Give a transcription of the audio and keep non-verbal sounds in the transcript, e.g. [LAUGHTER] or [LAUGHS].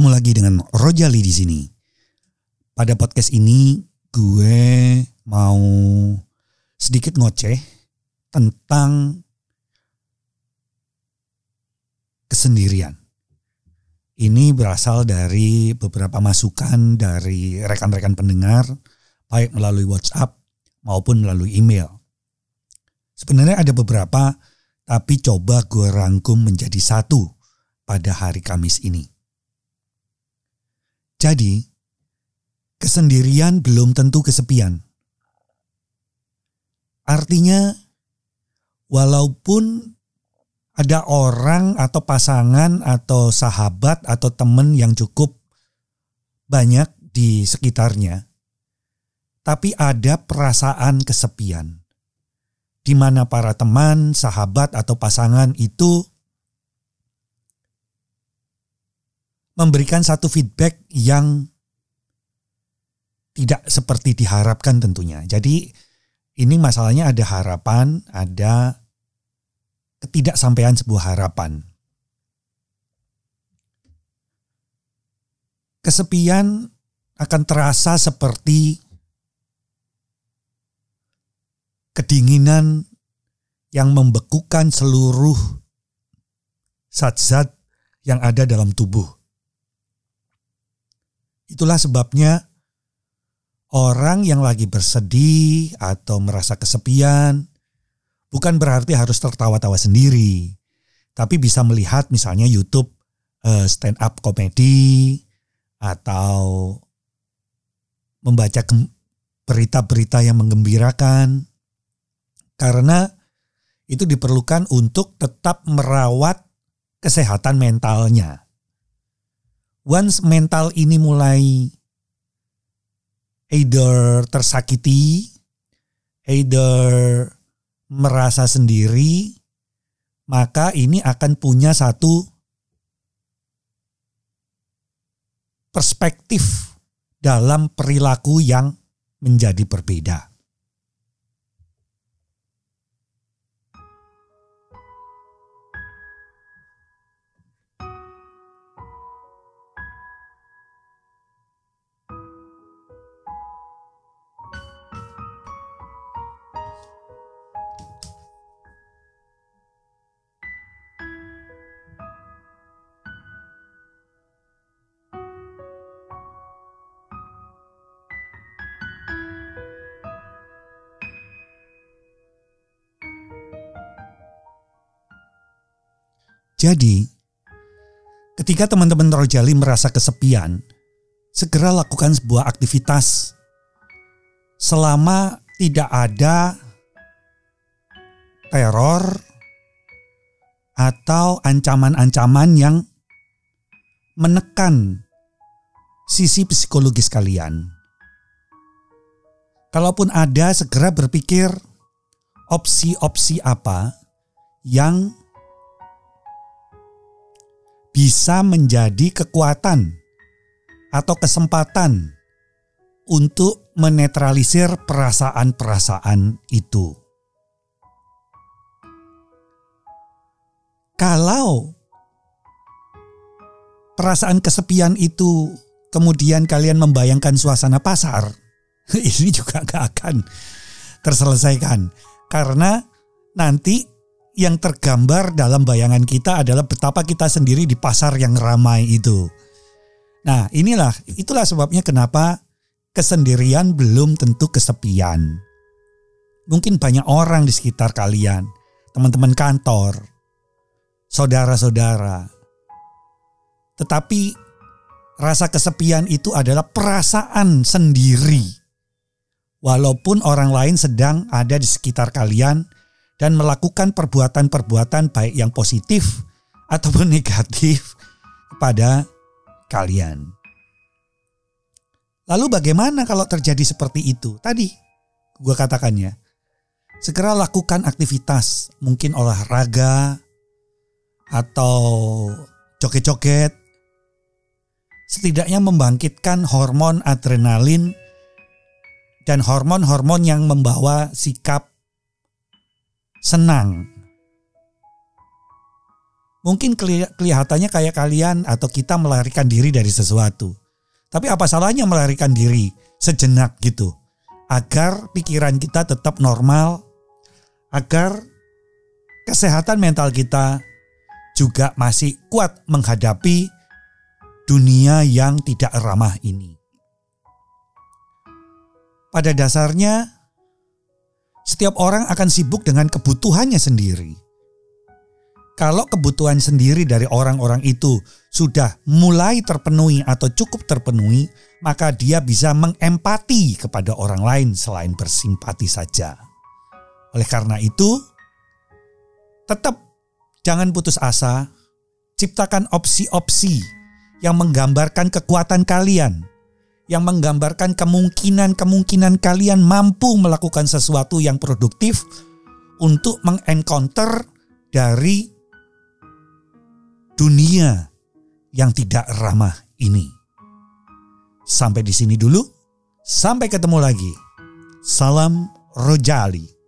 Ketemu lagi dengan Rojali di sini. Pada podcast ini gue mau sedikit ngoceh tentang kesendirian. Ini berasal dari beberapa masukan dari rekan-rekan pendengar, baik melalui WhatsApp maupun melalui email. Sebenarnya ada beberapa, tapi coba gue rangkum menjadi satu pada hari Kamis ini. Jadi, kesendirian belum tentu kesepian. Artinya, walaupun ada orang atau pasangan atau sahabat atau teman yang cukup banyak di sekitarnya, tapi ada perasaan kesepian di mana para teman, sahabat, atau pasangan itu memberikan satu feedback yang tidak seperti diharapkan tentunya. Jadi ini masalahnya ada harapan, ada ketidaksampaian sebuah harapan. Kesepian akan terasa seperti kedinginan yang membekukan seluruh zat-zat yang ada dalam tubuh. Itulah sebabnya orang yang lagi bersedih atau merasa kesepian bukan berarti harus tertawa-tawa sendiri, tapi bisa melihat misalnya YouTube uh, stand up komedi atau membaca berita-berita yang menggembirakan karena itu diperlukan untuk tetap merawat kesehatan mentalnya once mental ini mulai either tersakiti, either merasa sendiri, maka ini akan punya satu perspektif dalam perilaku yang menjadi berbeda. Jadi, ketika teman-teman Rojali merasa kesepian, segera lakukan sebuah aktivitas selama tidak ada teror atau ancaman-ancaman yang menekan sisi psikologis kalian. Kalaupun ada, segera berpikir opsi-opsi apa yang bisa menjadi kekuatan atau kesempatan untuk menetralisir perasaan-perasaan itu. Kalau perasaan kesepian itu kemudian kalian membayangkan suasana pasar, [LAUGHS] ini juga gak akan terselesaikan. Karena nanti yang tergambar dalam bayangan kita adalah betapa kita sendiri di pasar yang ramai itu. Nah, inilah itulah sebabnya kenapa kesendirian belum tentu kesepian. Mungkin banyak orang di sekitar kalian, teman-teman kantor, saudara-saudara. Tetapi rasa kesepian itu adalah perasaan sendiri. Walaupun orang lain sedang ada di sekitar kalian dan melakukan perbuatan-perbuatan baik yang positif ataupun [LAUGHS] negatif kepada kalian. Lalu bagaimana kalau terjadi seperti itu? Tadi gue katakannya, segera lakukan aktivitas, mungkin olahraga atau joget-joget. Setidaknya membangkitkan hormon adrenalin dan hormon-hormon yang membawa sikap senang. Mungkin kelihatannya kayak kalian atau kita melarikan diri dari sesuatu. Tapi apa salahnya melarikan diri sejenak gitu? Agar pikiran kita tetap normal, agar kesehatan mental kita juga masih kuat menghadapi dunia yang tidak ramah ini. Pada dasarnya, setiap orang akan sibuk dengan kebutuhannya sendiri kalau kebutuhan sendiri dari orang-orang itu sudah mulai terpenuhi atau cukup terpenuhi, maka dia bisa mengempati kepada orang lain selain bersimpati saja. Oleh karena itu, tetap jangan putus asa, ciptakan opsi-opsi yang menggambarkan kekuatan kalian, yang menggambarkan kemungkinan-kemungkinan kalian mampu melakukan sesuatu yang produktif untuk mengencounter dari dunia yang tidak ramah ini. Sampai di sini dulu. Sampai ketemu lagi. Salam Rojali.